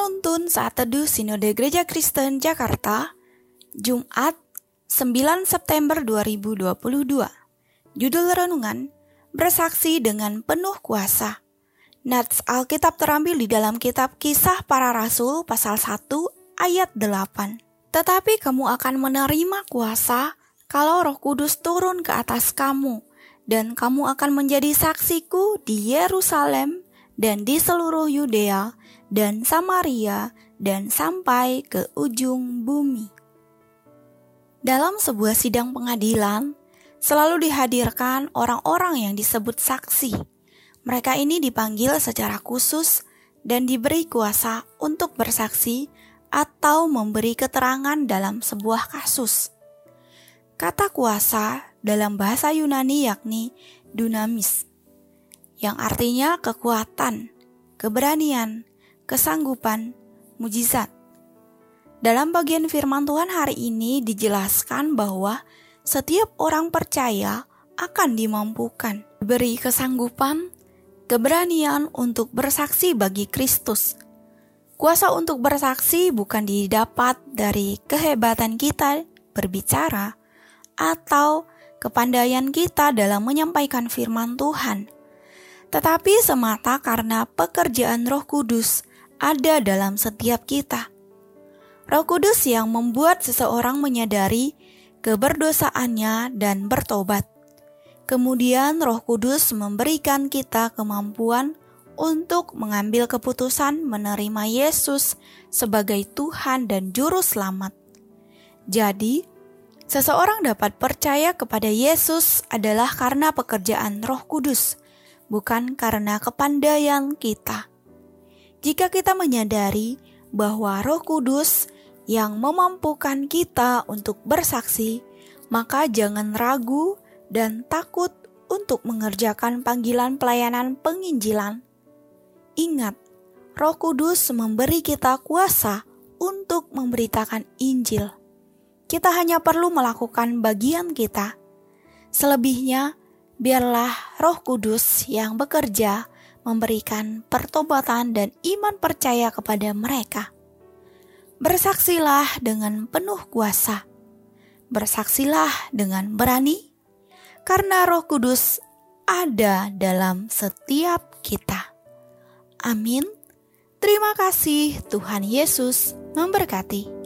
Penuntun Saat Teduh Sinode Gereja Kristen Jakarta, Jumat 9 September 2022. Judul Renungan, Bersaksi dengan Penuh Kuasa. Nats Alkitab terambil di dalam kitab Kisah Para Rasul pasal 1 ayat 8. Tetapi kamu akan menerima kuasa kalau roh kudus turun ke atas kamu, dan kamu akan menjadi saksiku di Yerusalem dan di seluruh Yudea dan Samaria dan sampai ke ujung bumi. Dalam sebuah sidang pengadilan, selalu dihadirkan orang-orang yang disebut saksi. Mereka ini dipanggil secara khusus dan diberi kuasa untuk bersaksi atau memberi keterangan dalam sebuah kasus. Kata kuasa dalam bahasa Yunani yakni dunamis, yang artinya kekuatan, keberanian, kesanggupan, mujizat. Dalam bagian firman Tuhan hari ini dijelaskan bahwa setiap orang percaya akan dimampukan, diberi kesanggupan, keberanian untuk bersaksi bagi Kristus. Kuasa untuk bersaksi bukan didapat dari kehebatan kita berbicara, atau kepandaian kita dalam menyampaikan firman Tuhan, tetapi semata karena pekerjaan Roh Kudus ada dalam setiap kita. Roh Kudus yang membuat seseorang menyadari keberdosaannya dan bertobat. Kemudian, Roh Kudus memberikan kita kemampuan untuk mengambil keputusan menerima Yesus sebagai Tuhan dan Juru Selamat. Jadi, Seseorang dapat percaya kepada Yesus adalah karena pekerjaan Roh Kudus, bukan karena kepandaian kita. Jika kita menyadari bahwa Roh Kudus yang memampukan kita untuk bersaksi, maka jangan ragu dan takut untuk mengerjakan panggilan pelayanan penginjilan. Ingat, Roh Kudus memberi kita kuasa untuk memberitakan Injil kita hanya perlu melakukan bagian kita. Selebihnya, biarlah Roh Kudus yang bekerja memberikan pertobatan dan iman percaya kepada mereka. Bersaksilah dengan penuh kuasa. Bersaksilah dengan berani, karena Roh Kudus ada dalam setiap kita. Amin. Terima kasih, Tuhan Yesus memberkati.